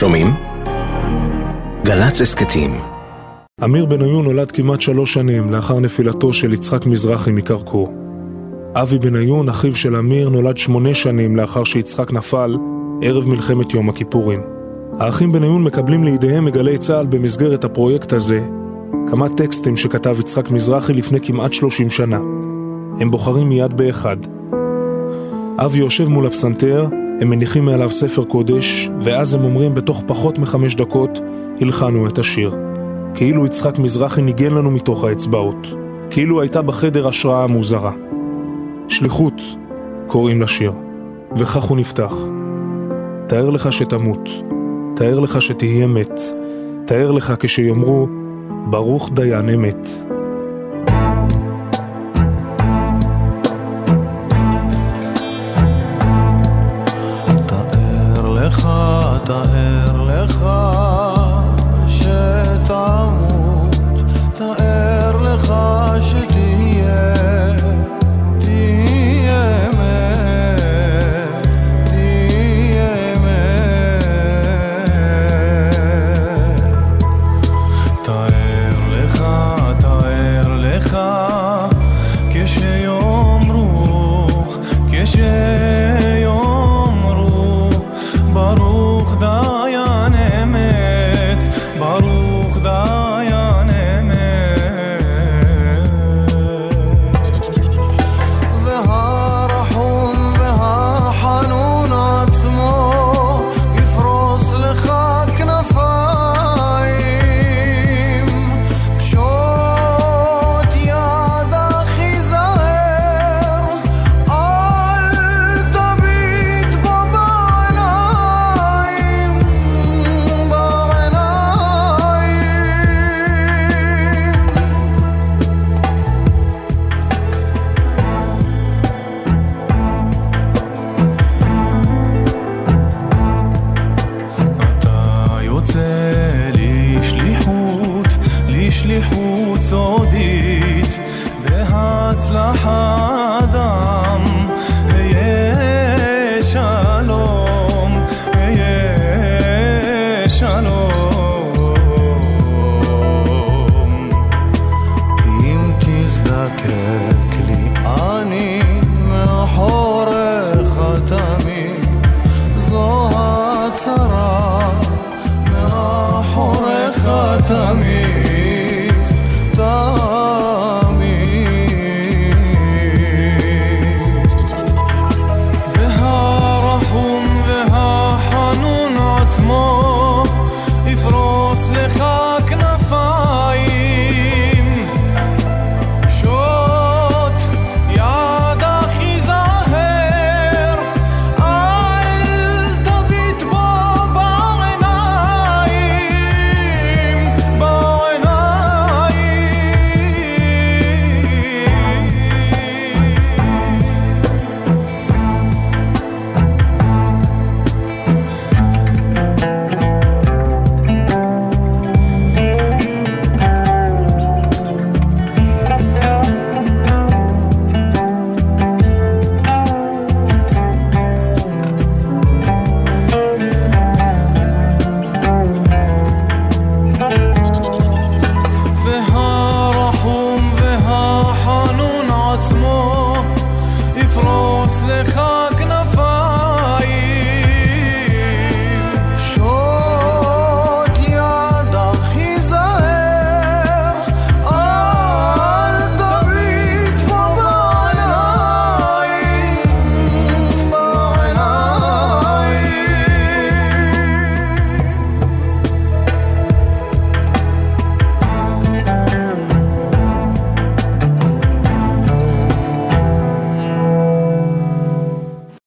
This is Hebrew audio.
שומעים? גל"צ הסכתים אמיר בניון נולד כמעט שלוש שנים לאחר נפילתו של יצחק מזרחי מקרקור. אבי בניון, אחיו של אמיר, נולד שמונה שנים לאחר שיצחק נפל ערב מלחמת יום הכיפורים. האחים בניון מקבלים לידיהם מגלי צה"ל במסגרת הפרויקט הזה כמה טקסטים שכתב יצחק מזרחי לפני כמעט שלושים שנה. הם בוחרים מיד באחד. אבי יושב מול הפסנתר, הם מניחים מעליו ספר קודש, ואז הם אומרים בתוך פחות מחמש דקות, הלחנו את השיר. כאילו יצחק מזרחי ניגן לנו מתוך האצבעות. כאילו הייתה בחדר השראה מוזרה. שליחות, קוראים לשיר. וכך הוא נפתח. תאר לך שתמות, תאר לך שתהיה מת, תאר לך כשיאמרו, ברוך דיין אמת. תאר לך שתמות, תאר לך שתהיה, תהיה מת, תהיה מת. תאר לך, תאר לך, כשיאמרו, כשיאמרו תמיד חי